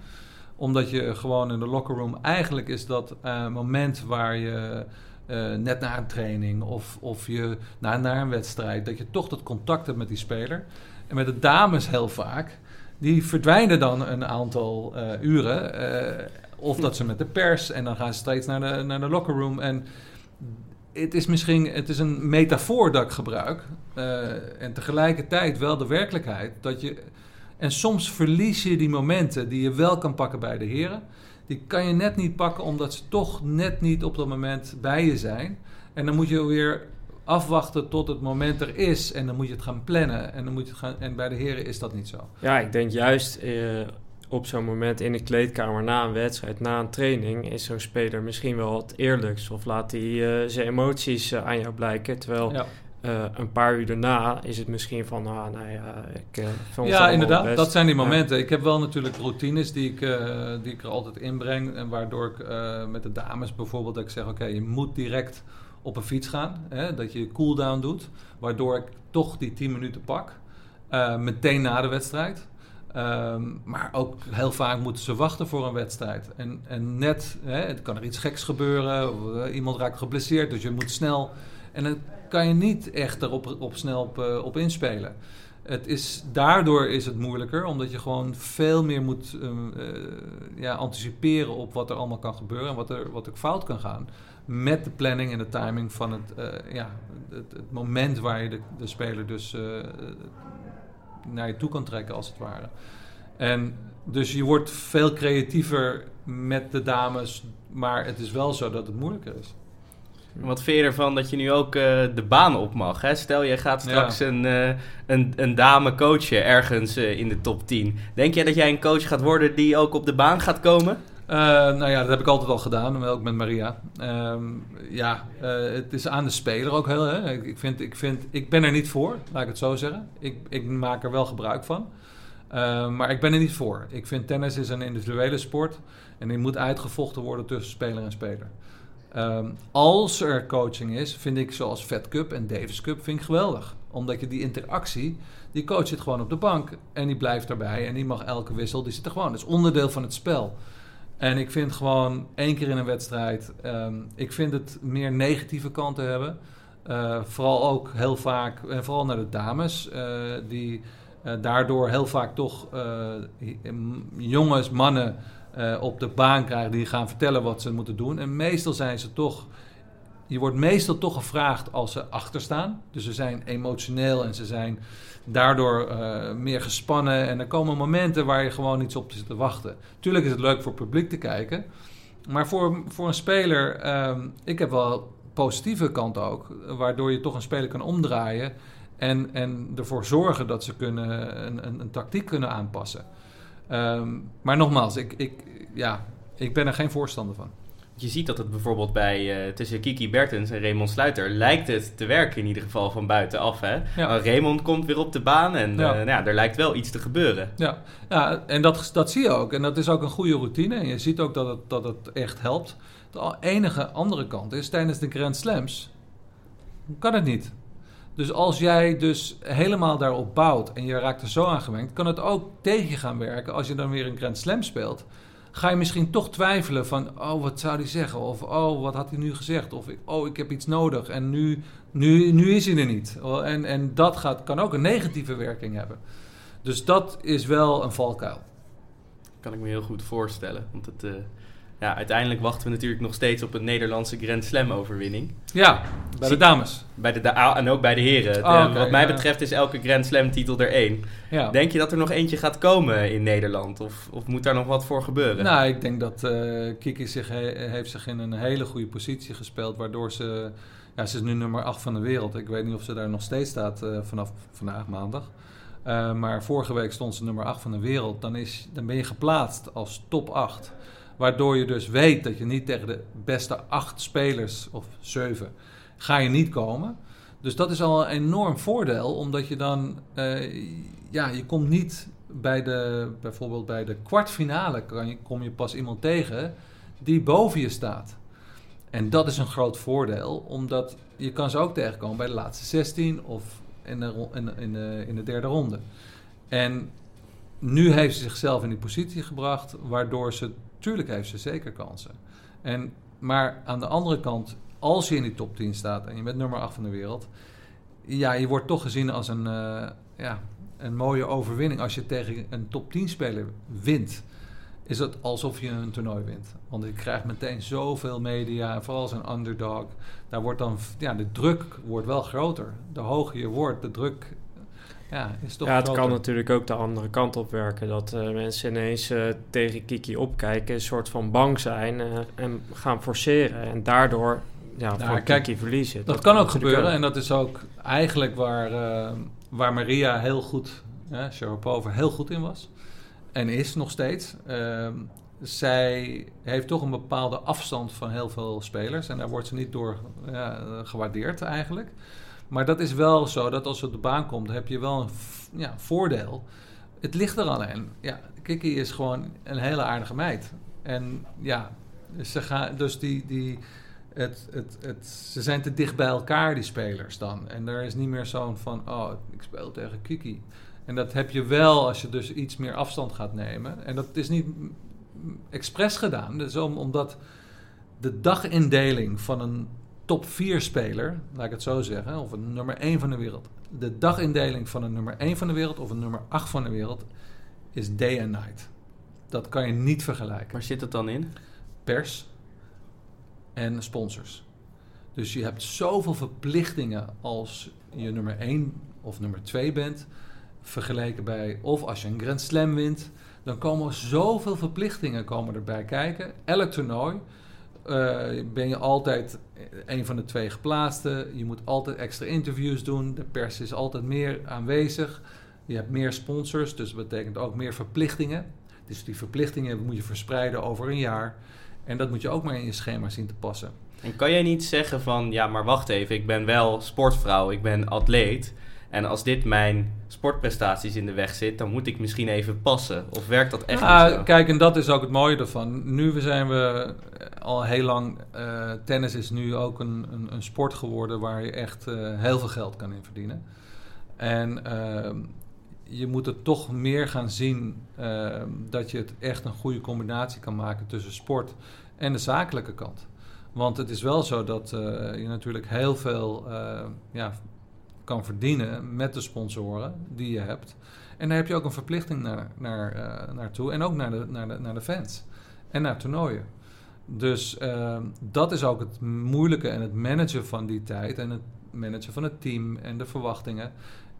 omdat je gewoon in de lockerroom... Eigenlijk is dat een moment waar je... Uh, net na een training of, of je na, naar een wedstrijd, dat je toch dat contact hebt met die speler. En met de dames heel vaak, die verdwijnen dan een aantal uh, uren. Of dat ze met de pers en dan gaan ze steeds naar de, naar de lockerroom. En het is misschien het is een metafoor dat ik gebruik. en tegelijkertijd wel de werkelijkheid dat je en soms verlies je die momenten die je wel kan pakken bij de heren. Die kan je net niet pakken omdat ze toch net niet op dat moment bij je zijn. En dan moet je weer afwachten tot het moment er is. En dan moet je het gaan plannen. En, dan moet je het gaan, en bij de heren is dat niet zo. Ja, ik denk juist eh, op zo'n moment in de kleedkamer na een wedstrijd, na een training, is zo'n speler misschien wel het eerlijkst. Of laat hij uh, zijn emoties uh, aan jou blijken. Terwijl ja. Uh, een paar uur daarna is het misschien van, ah, nou ja, ik vond Ja, inderdaad, best. dat zijn die momenten. Ja. Ik heb wel natuurlijk routines die ik, die ik er altijd inbreng. En waardoor ik met de dames bijvoorbeeld, dat ik zeg, oké, okay, je moet direct op een fiets gaan. Hè, dat je je cooldown doet. Waardoor ik toch die 10 minuten pak. meteen na de wedstrijd. Um, maar ook heel vaak moeten ze wachten voor een wedstrijd. En, en net, hè, het kan er iets geks gebeuren. Of, iemand raakt geblesseerd, dus je moet snel... En het kan je niet echt erop op snel op, uh, op inspelen. Het is, daardoor is het moeilijker, omdat je gewoon veel meer moet um, uh, ja, anticiperen op wat er allemaal kan gebeuren en wat er, wat er fout kan gaan. Met de planning en de timing van het, ja, het, het, moment waar je de, de speler dus naar je toe kan trekken, als het ware. En dus je wordt veel creatiever met de dames, maar het is wel zo dat het moeilijker is. Wat vind je ervan dat je nu ook uh, de baan op mag? Hè? Stel, je gaat straks ja. een, uh, een, een dame coachen ergens uh, in de top 10. Denk jij dat jij een coach gaat worden die ook op de baan gaat komen? Nou ja, dat heb ik altijd al gedaan, ook met Maria. Um, ja, het is aan de speler ook heel. Hè? Ik, vind, ik, vind, ik ben er niet voor, laat ik het zo zeggen. Ik, ik maak er wel gebruik van. maar ik ben er niet voor. Ik vind tennis is een individuele sport. En die moet uitgevochten worden tussen speler en speler. Um, als er coaching is, vind ik zoals Fed Cup en Davis Cup vind ik geweldig. Omdat je die interactie, die coach zit gewoon op de bank en die blijft daarbij en die mag elke wissel, die zit er gewoon. Dat is onderdeel van het spel. En ik vind gewoon één keer in een wedstrijd, um, ik vind het meer negatieve kanten hebben. Uh, vooral ook heel vaak, en vooral naar de dames, uh, die uh, daardoor heel vaak toch jongens, mannen op de baan krijgen die gaan vertellen wat ze moeten doen. En meestal zijn ze toch. Je wordt meestal toch gevraagd als ze achterstaan. Dus ze zijn emotioneel en ze zijn daardoor uh, meer gespannen. En er komen momenten waar je gewoon iets op zit te wachten. Tuurlijk is het leuk voor het publiek te kijken. Maar voor, voor een speler, um, ik heb wel positieve kant ook. Waardoor je toch een speler kan omdraaien. En, en ervoor zorgen dat ze kunnen, een, een, een tactiek kunnen aanpassen. Um, maar nogmaals, ik, ik, ja, ik ben er geen voorstander van. Je ziet dat het bijvoorbeeld bij uh, tussen Kiki Bertens en Raymond Sluiter lijkt het te werken in ieder geval van buitenaf. Hè? Ja. Raymond komt weer op de baan en ja. Uh, nou ja, er lijkt wel iets te gebeuren. Ja, ja en dat, dat zie je ook. En dat is ook een goede routine. En je ziet ook dat het, dat het echt helpt. De enige andere kant is, tijdens de Grand Slams kan het niet. Dus als jij dus helemaal daarop bouwt en je raakt er zo aan gemengd, kan het ook tegen je gaan werken als je dan weer een Grand Slam speelt. Ga je misschien toch twijfelen van, oh, wat zou hij zeggen? Of, oh, wat had hij nu gezegd? Of, oh, ik heb iets nodig en nu, nu, nu is hij er niet. En, en dat gaat, kan ook een negatieve werking hebben. Dus dat is wel een valkuil. Kan ik me heel goed voorstellen. Want het, uh, ja, uiteindelijk wachten we natuurlijk nog steeds op een Nederlandse Grand Slam overwinning. Ja, bij de dames. Bij de da en ook bij de heren. Oh, okay, wat mij betreft is elke Grand Slam titel er één. Ja. Denk je dat er nog eentje gaat komen in Nederland? Of, of moet daar nog wat voor gebeuren? Nou, ik denk dat uh, Kiki zich he heeft zich in een hele goede positie gespeeld. Waardoor ze... Ja, ze is nu nummer 8 van de wereld. Ik weet niet of ze daar nog steeds staat uh, vanaf vandaag maandag. Uh, maar vorige week stond ze nummer 8 van de wereld. Dan, is, dan ben je geplaatst als top 8. Waardoor je dus weet dat je niet tegen de beste 8 spelers of 7 ga je niet komen. Dus dat is al een enorm voordeel, omdat je dan, uh, ja, je komt niet bij de, bijvoorbeeld bij de kwartfinale, kan je, kom je pas iemand tegen die boven je staat. En dat is een groot voordeel, omdat je kan ze ook tegenkomen bij de laatste 16 of in in, in de, in de derde ronde. En nu heeft ze zichzelf in die positie gebracht, waardoor ze, tuurlijk heeft ze zeker kansen. En, maar aan de andere kant, als je in die top 10 staat en je bent nummer 8 van de wereld, ja, je wordt toch gezien als een, uh, ja, een mooie overwinning. Als je tegen een top 10 speler wint, is het alsof je een toernooi wint. Want je krijgt meteen zoveel media, vooral als een underdog. Daar wordt dan, ja, de druk wordt wel groter. De hoger je wordt, de druk ja, is toch Ja, het groter. kan natuurlijk ook de andere kant op werken. Dat uh, mensen ineens uh, tegen Kiki opkijken, een soort van bang zijn uh, en gaan forceren. En daardoor ja, Nou, voor kijk, Kiki verliezen. Dat, kan ook gebeuren en dat is ook eigenlijk waar, waar Maria heel goed, ja, Sharapova heel goed in was. En is nog steeds. Uh, zij heeft toch een bepaalde afstand van heel veel spelers. En daar wordt ze niet door ja, gewaardeerd eigenlijk. Maar dat is wel zo dat als ze op de baan komt, heb je wel een ja, voordeel. Het ligt er alleen. Ja, Kiki is gewoon een hele aardige meid. En ja, ze gaan, dus die, die, het, het, het, ze zijn te dicht bij elkaar, die spelers dan. En er is niet meer zo'n van, oh, ik speel tegen Kiki. En dat heb je wel als je dus iets meer afstand gaat nemen. En dat is niet expres gedaan. Dat is om, omdat de dagindeling van een top 4 speler, laat ik het zo zeggen, of een nummer 1 van de wereld. De dagindeling van een nummer 1 van de wereld of een nummer 8 van de wereld is day and night. Dat kan je niet vergelijken. Waar zit het dan in? Pers en sponsors. Dus je hebt zoveel verplichtingen als je nummer 1 of nummer 2 bent, vergeleken bij of als je een Grand Slam wint, dan komen zoveel verplichtingen komen erbij kijken. Elk toernooi ben je altijd een van de twee geplaatsten. Je moet altijd extra interviews doen. De pers is altijd meer aanwezig. Je hebt meer sponsors, dus dat betekent ook meer verplichtingen. Dus die verplichtingen moet je verspreiden over een jaar. En dat moet je ook maar in je schema zien te passen. En kan jij niet zeggen van, ja, maar wacht even, ik ben wel sportvrouw, ik ben atleet. En als dit mijn sportprestaties in de weg zit, dan moet ik misschien even passen. Of werkt dat echt ah, niet zo? Kijk, en dat is ook het mooie ervan. Nu zijn we al heel lang... Uh, tennis is nu ook een, een, een, sport geworden waar je echt uh, heel veel geld kan in verdienen. En uh, je moet er toch meer gaan zien dat je het echt een goede combinatie kan maken tussen sport en de zakelijke kant. Want het is wel zo dat je natuurlijk heel veel ja, kan verdienen met de sponsoren die je hebt. En daar heb je ook een verplichting naar, naar, uh, naartoe. En ook naar de, naar, de, naar de fans. En naar toernooien. Dus uh, dat is ook het moeilijke en het managen van die tijd. En het managen van het team en de verwachtingen.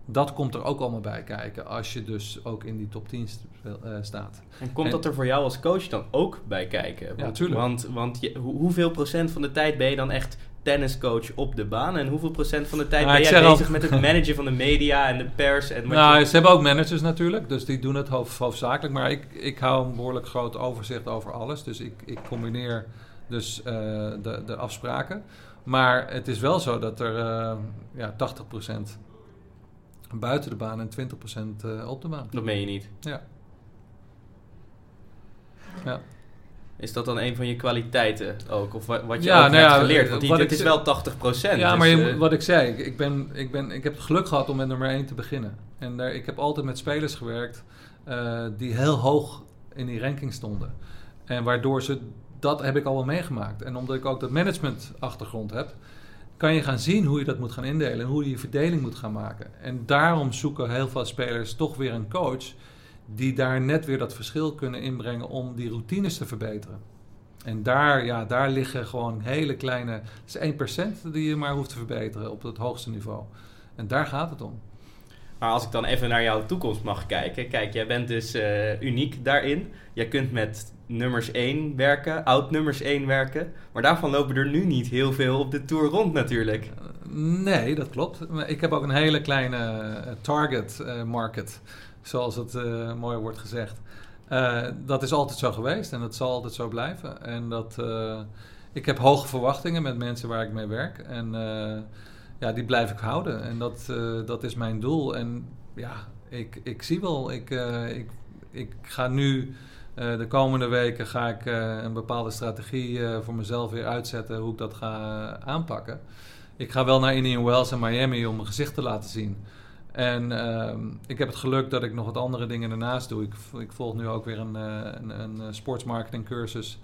Dat komt er ook allemaal bij kijken. Als je dus ook in die top 10 uh, staat. En komt en, dat er voor jou als coach dan ook bij kijken? Want, ja, natuurlijk. Want, want je, hoeveel procent van de tijd ben je dan echt tenniscoach op de baan? En hoeveel procent van de tijd Nou, ben jij bezig al- met het managen van de media en de pers? En wat Nou, je- ze hebben ook managers natuurlijk, dus die doen het hoofd, hoofdzakelijk. Maar ik, ik hou een behoorlijk groot overzicht over alles. Dus ik, ik combineer dus eh, de, de afspraken. Maar het is wel zo dat er eh ja, 80% buiten de baan en 20% eh, op de baan. Dat meen je niet. Ja. Ja. Is dat dan een van je kwaliteiten ook? Of wa- wat je Ja, ook nou hebt ja, geleerd? Want die, wat het ik is wel 80 procent. Ja, dus, maar je, eh, wat ik zei, ik, ik, ben, ik, ben, ik heb het geluk gehad om met nummer 1 te beginnen. En daar, ik heb altijd met spelers gewerkt eh, die heel hoog in die ranking stonden. En waardoor ze, dat heb ik al wel meegemaakt. En omdat ik ook dat management achtergrond heb, kan je gaan zien hoe je dat moet gaan indelen en hoe je je verdeling moet gaan maken. En daarom zoeken heel veel spelers toch weer een coach die daar net weer dat verschil kunnen inbrengen om die routines te verbeteren. En daar, ja, daar liggen gewoon hele kleine... Het is 1% die je maar hoeft te verbeteren op het hoogste niveau. En daar gaat het om. Maar als ik dan even naar jouw toekomst mag kijken. Kijk, jij bent dus eh, uniek daarin. Jij kunt met nummers 1 werken, oud nummers 1 werken. Maar daarvan lopen er nu niet heel veel op de Tour rond natuurlijk. Nee, dat klopt. Ik heb ook een hele kleine eh, target eh, market, zoals het eh, mooi wordt gezegd. Eh, dat is altijd zo geweest en dat zal altijd zo blijven. En dat, eh, ik heb hoge verwachtingen met mensen waar ik mee werk. En ja, die blijf ik houden. En dat, dat is mijn doel. En ja, ik, ik zie wel, ik, ik, ik ga nu... de komende weken ga ik een bepaalde strategie voor mezelf weer uitzetten hoe ik dat ga aanpakken. Ik ga wel naar Indian Wells en Miami om mijn gezicht te laten zien. En ehm, ik heb het geluk dat ik nog wat andere dingen ernaast doe. Ik, ik volg nu ook weer een, eh, een, een eh, sportsmarketing cursus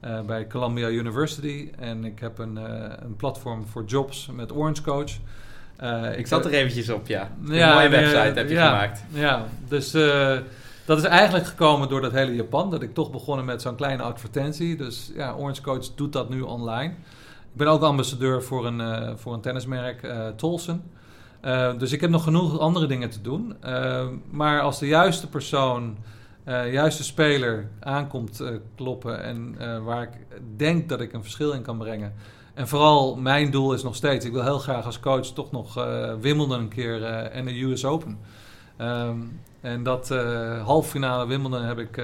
eh, bij Columbia University. En ik heb een, een platform voor jobs met Orange Coach. Eh, Ik zat er eventjes op, ja. Een Ja, mooie nee, website heb je ja. gemaakt. Ja, dus dat is eigenlijk gekomen door dat hele Japan. Dat ik toch begonnen met zo'n kleine advertentie. Dus ja, Orange Coach doet dat nu online. Ik ben ook ambassadeur voor een, voor een tennismerk, eh Tolson. Eh, dus ik heb nog genoeg andere dingen te doen. Eh, maar als de juiste persoon, eh juiste speler aankomt kloppen... en waar ik denk dat ik een verschil in kan brengen... En vooral mijn doel is nog steeds, ik wil heel graag als coach toch nog Wimbledon een keer en de US Open. Ehm, en dat eh halffinale Wimbledon heb ik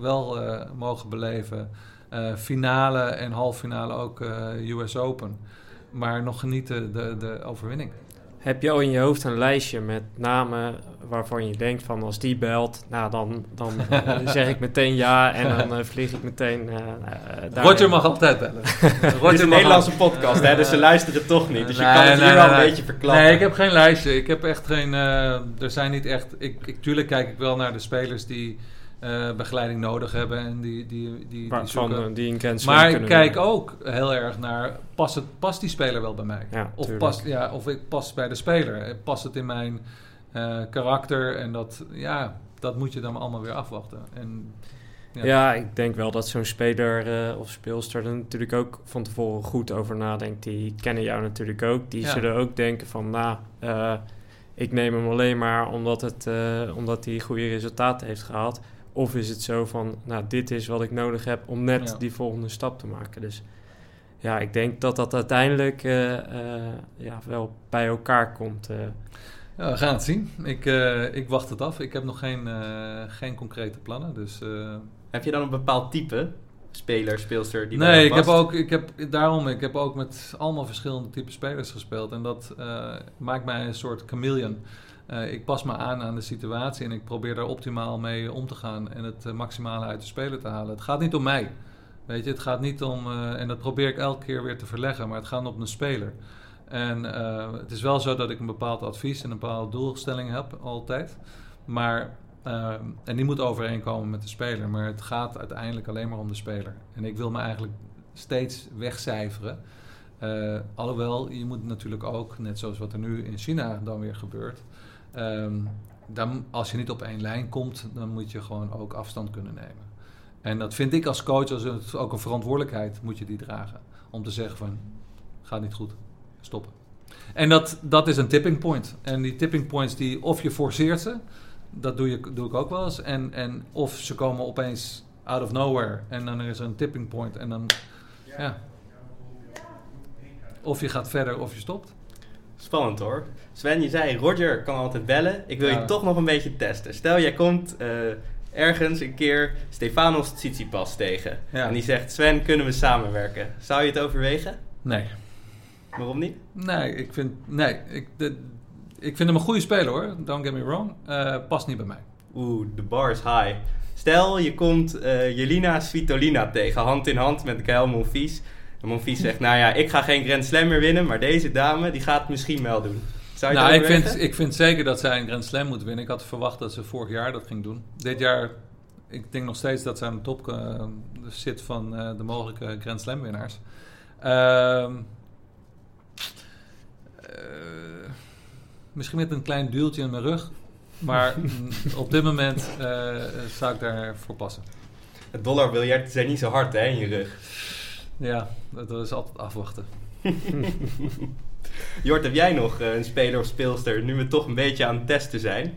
wel mogen beleven. Finale en halffinale ook US Open. Maar nog genieten de, de overwinning. Heb je al in je hoofd een lijstje met namen waarvan je denkt van als die belt, nou dan, dan (laughs) eh, zeg ik meteen ja en dan eh, vlieg ik meteen uh, Roger mag altijd bellen. (laughs) Het is een Nederlandse podcast, hè, dus ze luisteren toch niet. Dus je Nee, kan het nee, hier wel nee. een beetje verklappen. Nee, ik heb geen lijstje. Ik heb echt geen. eh, er zijn niet echt. Ik, ik, tuurlijk kijk ik wel naar de spelers die eh, begeleiding nodig hebben en die, die, die, die eh, die Maar ik kijk ook heel erg naar, past, het, past die speler wel bij mij? Ja, of, tuurlijk. past, ja, of ik pas bij de speler? Past het in mijn eh, karakter? En dat, ja, dat moet je dan allemaal weer afwachten. En, Ja. Ja. ik denk wel dat zo'n speler of speelster er natuurlijk ook van tevoren goed over nadenkt. Die kennen jou natuurlijk ook. Die Ja. zullen ook denken van, nou, ik neem hem alleen maar omdat, het, omdat hij goede resultaten heeft gehaald. Of is het zo van, nou, dit is wat ik nodig heb om net Ja. die volgende stap te maken. Dus ja, ik denk dat dat uiteindelijk eh, eh, ja, wel bij elkaar komt. eh. Ja, we gaan het zien. Ik, eh, ik wacht het af. Ik heb nog geen, eh, geen concrete plannen. Dus, eh, Heb je dan een bepaald type speler, speelster die nee, ik heb ook, ik heb, daarom, ik heb ook met allemaal verschillende type spelers gespeeld. En dat eh, maakt mij een soort chameleon. Eh, ik pas me aan aan de situatie en ik probeer daar optimaal mee om te gaan en het eh, maximale uit de speler te halen. Het gaat niet om mij. Weet je, het gaat niet om, eh, en dat probeer ik elke keer weer te verleggen, maar het gaat om de speler. En het is wel zo dat ik een bepaald advies en een bepaalde doelstelling heb, altijd. Maar, en die moet overeenkomen met de speler. Maar het gaat uiteindelijk alleen maar om de speler. En ik wil me eigenlijk steeds wegcijferen. Alhoewel, je moet natuurlijk ook, net zoals wat er nu in China dan weer gebeurt. Ehm, dan, als je niet op één lijn komt, dan moet je gewoon ook afstand kunnen nemen. En dat vind ik als coach als het, ook een verantwoordelijkheid, moet je die dragen. Om te zeggen van, gaat niet goed, stoppen. En dat, dat is een tipping point. En die tipping points, die, of je forceert ze, dat doe, je, doe ik ook wel eens. En, en of ze komen opeens out of nowhere en dan is er een tipping point en dan, ja. Of je gaat verder of je stopt. Spannend hoor. Sven, je zei Roger kan altijd bellen. Ik wil Ja. je toch nog een beetje testen. Stel, jij komt eh, ergens een keer Stefanos Tsitsipas tegen. Ja. En die zegt, Sven, kunnen we samenwerken? Zou je het overwegen? Nee. Waarom niet? Nee, ik vind, nee, ik, de, ik vind hem een goede speler hoor. Don't get me wrong. Eh, past niet bij mij. Oeh, de bar is high. Stel, je komt eh, Jelina Svitolina tegen, hand in hand met Gael Monfils. En Monfils zegt, nou ja, ik ga geen Grand Slam meer winnen, maar deze dame, die gaat het misschien wel doen. Zou je Nou, ik vind, ik vind zeker dat zij een Grand Slam moet winnen. Ik had verwacht dat ze vorig jaar dat ging doen. Dit jaar, ik denk nog steeds dat zij aan de top eh, zit van eh, de mogelijke Grand Slam winnaars. Ehm, eh, misschien met een klein duwtje in mijn rug. Maar (laughs) op dit moment eh, zou ik daarvoor passen. Het dollarbiljet zijn niet zo hard hè, in je rug. Ja, dat is altijd afwachten. (laughs) Jort, heb jij nog eh, een speler of speelster, nu we toch een beetje aan het testen zijn?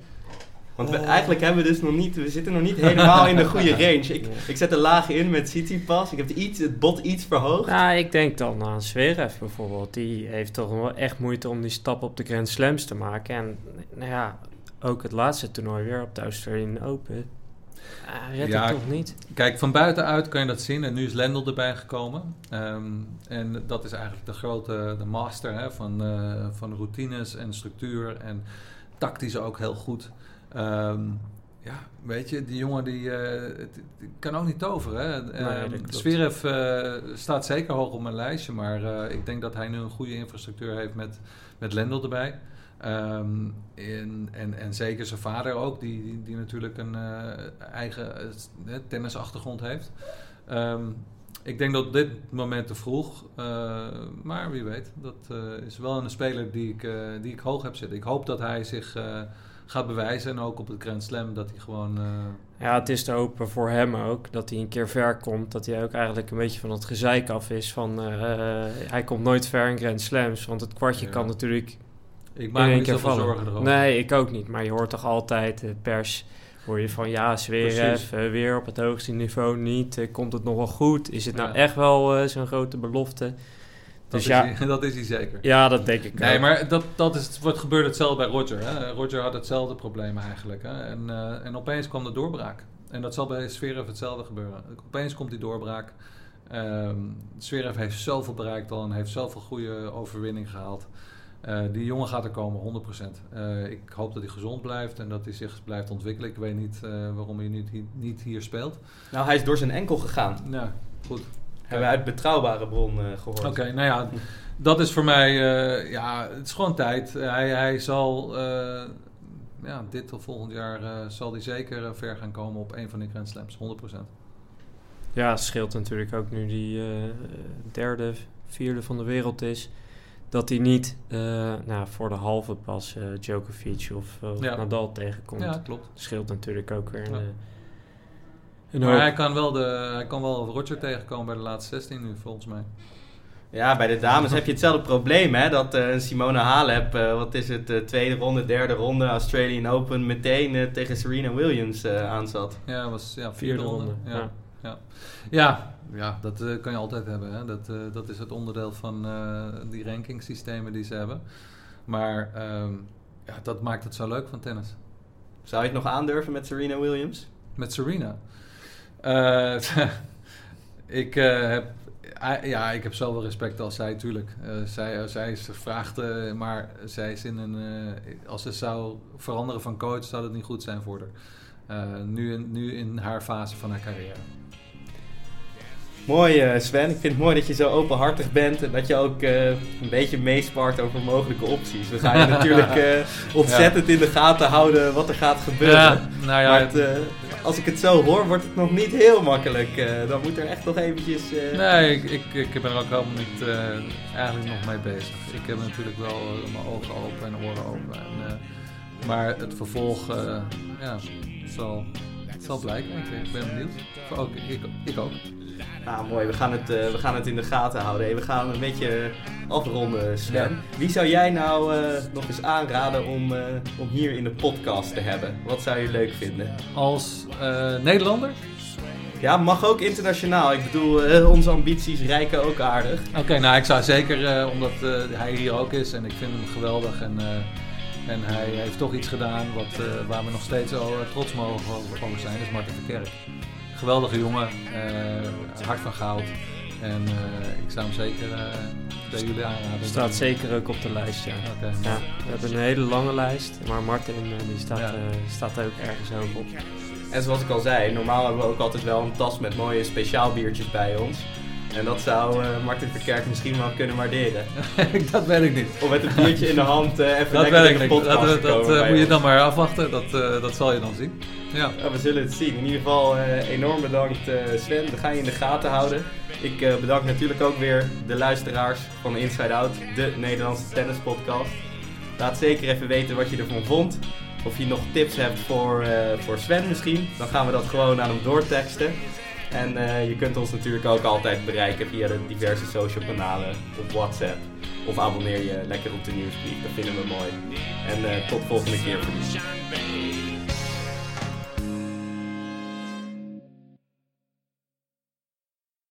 Want we, Oh. eigenlijk hebben we dus nog niet, we zitten nog niet helemaal in de goede (laughs) range. Ik, Ja. ik zet de laag in met Tsitsipas. Ik heb het, iets, het bot iets verhoogd. Nou, ik denk dan aan Zverev bijvoorbeeld. Die heeft toch wel echt moeite om die stap op de Grand Slams te maken. En nou ja, ook het laatste toernooi weer op de Australian Open. Redt Ja, het toch niet? Kijk, van buitenuit kan je dat zien. En nu is Lendl erbij gekomen. Ehm, en dat is eigenlijk de grote de master hè, van, eh, van routines en structuur. En tactisch ook heel goed. Ehm, ja, weet je, die jongen die, eh, die kan ook niet toveren. Hè. dat Ehm. Zverev eh, staat zeker hoog op mijn lijstje. Maar ik denk dat hij nu een goede infrastructuur heeft met, met Lendl erbij. Ehm, en, en, en zeker zijn vader ook, die, die, die natuurlijk een eh, eigen eh, tennisachtergrond heeft. Ehm, ik denk dat dit moment te vroeg, eh, maar wie weet. Dat is wel een speler die ik, die ik hoog heb zitten. Ik hoop dat hij zich gaat bewijzen en ook op het Grand Slam dat hij gewoon... Ja, het is te hopen voor hem ook dat hij een keer ver komt. Dat hij ook eigenlijk een beetje van het gezeik af is van... hij komt nooit ver in Grand Slams. Want het kwartje Ja. kan natuurlijk ik maak me niet zoveel zorgen erover. Nee, ik ook niet. Maar je hoort toch altijd, de pers, hoor je van ja, Zverev, weer op het hoogste niveau niet. Eh, komt het nog wel goed? Is het nou Ja. echt wel eh, zo'n grote belofte? dat, Dus is ja, hij, (laughs) dat is hij zeker. ja, dat denk ik Nee, ook. maar dat, dat is wat gebeurde hetzelfde bij Roger. Hè? Roger had hetzelfde probleem eigenlijk. Hè? En, eh, en opeens kwam de doorbraak. En dat zal bij Zverev hetzelfde gebeuren. Opeens komt die doorbraak. Ehm Zverev heeft zoveel bereikt al en heeft zoveel goede overwinning gehaald. Eh, die jongen gaat er komen, 100%. Eh, ik hoop dat hij gezond blijft en dat hij zich blijft ontwikkelen. Ik weet niet eh, waarom hij niet, niet hier speelt. Nou, hij is door zijn enkel gegaan. Nou, goed. Hebben we uit betrouwbare bron eh, gehoord. Oké, nou ja, dat is voor mij, eh, ja, het is gewoon tijd. Hij, hij zal, eh, ja, dit of volgend jaar eh, zal hij zeker ver gaan komen op een van die Grand Slams, 100%. Ja, het scheelt natuurlijk ook nu die eh, derde, vierde van de wereld is. Dat hij niet eh, nou, voor de halve pas eh, Djokovic of, of Ja. Nadal tegenkomt. Ja, klopt. scheelt natuurlijk ook weer een, Ja. eh, een Maar hoop. hij kan, wel de, hij kan wel Roger tegenkomen bij de laatste 16 nu, volgens mij. Ja, bij de dames heb je hetzelfde probleem, hè? Dat eh, Simone Halep, eh, wat is het, eh, tweede ronde, derde ronde, Australian Open, meteen eh, tegen Serena Williams eh aanzat. Ja, was ja, vierde, vierde ronde. ronde. Ja. Ja. Ja, ja dat eh, kan je altijd hebben. Hè. Dat, eh, dat is het onderdeel van eh, die rankingsystemen die ze hebben. Maar ehm, ja, dat maakt het zo leuk van tennis. Zou je het nog aandurven met Serena Williams? Met Serena. (laughs) Ik heb. ja, ik heb zoveel respect als zij, tuurlijk. Zij, zij is vraagt, eh, maar zij is in een. als ze zou veranderen van coach, zou dat niet goed zijn voor haar. Eh, nu, in, nu in haar fase van haar carrière. Mooi eh, Sven, ik vind het mooi dat je zo openhartig bent en dat je ook eh, een beetje meespart over mogelijke opties. We gaan je (laughs) natuurlijk ontzettend in de gaten houden wat er gaat gebeuren. Ja, nou ja, maar het, als ik het zo hoor, wordt het nog niet heel makkelijk. Dan moet er echt nog eventjes... Nee, ik, ik, ik ben er ook helemaal niet eigenlijk nog mee bezig. Ik heb natuurlijk wel mijn ogen open en oren open. En, maar het vervolg, ja, zal, zal blijken. Ik, ik ben benieuwd. Ook, ik, ik ook. Nou, mooi. We gaan, het, eh, we gaan het in de gaten houden. Hey, we gaan een beetje afronden, Sven. Ja. Wie zou jij nou eh, nog eens aanraden om, eh, om hier in de podcast te hebben? Wat zou je leuk vinden? Als Nederlander? Ja, mag ook internationaal. Ik bedoel, onze ambities rijken ook aardig. Oké, nou ik zou zeker, omdat hij hier ook is en ik vind hem geweldig. En, en hij heeft toch iets gedaan wat, eh, waar we nog steeds al, eh, trots mogen over zijn. Dat is Martin Verkerk. Geweldige jongen, eh, hart van goud. En eh, ik zou hem zeker eh, bij jullie aanraden. Staat zeker ook op de lijst, ja. We hebben een hele lange lijst, maar Martin die staat, Ja. eh, staat er ook ergens hoog op. En zoals ik al zei, normaal hebben we ook altijd wel een tas met mooie speciaal biertjes bij ons. En dat zou eh, Martin Verkerk misschien wel kunnen waarderen. (laughs) dat weet ik niet. Om met een biertje in de hand eh, even Dat lekker in de podcast Dat, dat eh, moet je dan maar afwachten. Dat, dat zal je dan zien. Ja. We zullen het zien. In ieder geval enorm bedankt Sven. We gaan je in de gaten houden. Ik bedank natuurlijk ook weer de luisteraars van Inside Out, de Nederlandse tennispodcast. Laat zeker even weten wat je ervan vond. Of je nog tips hebt voor, voor Sven misschien. Dan gaan we dat gewoon aan hem doorteksten. En eh, je kunt ons natuurlijk ook altijd bereiken via de diverse social kanalen op WhatsApp. Of abonneer je lekker op de nieuwsbrief, dat vinden we mooi. En eh, tot volgende keer voor.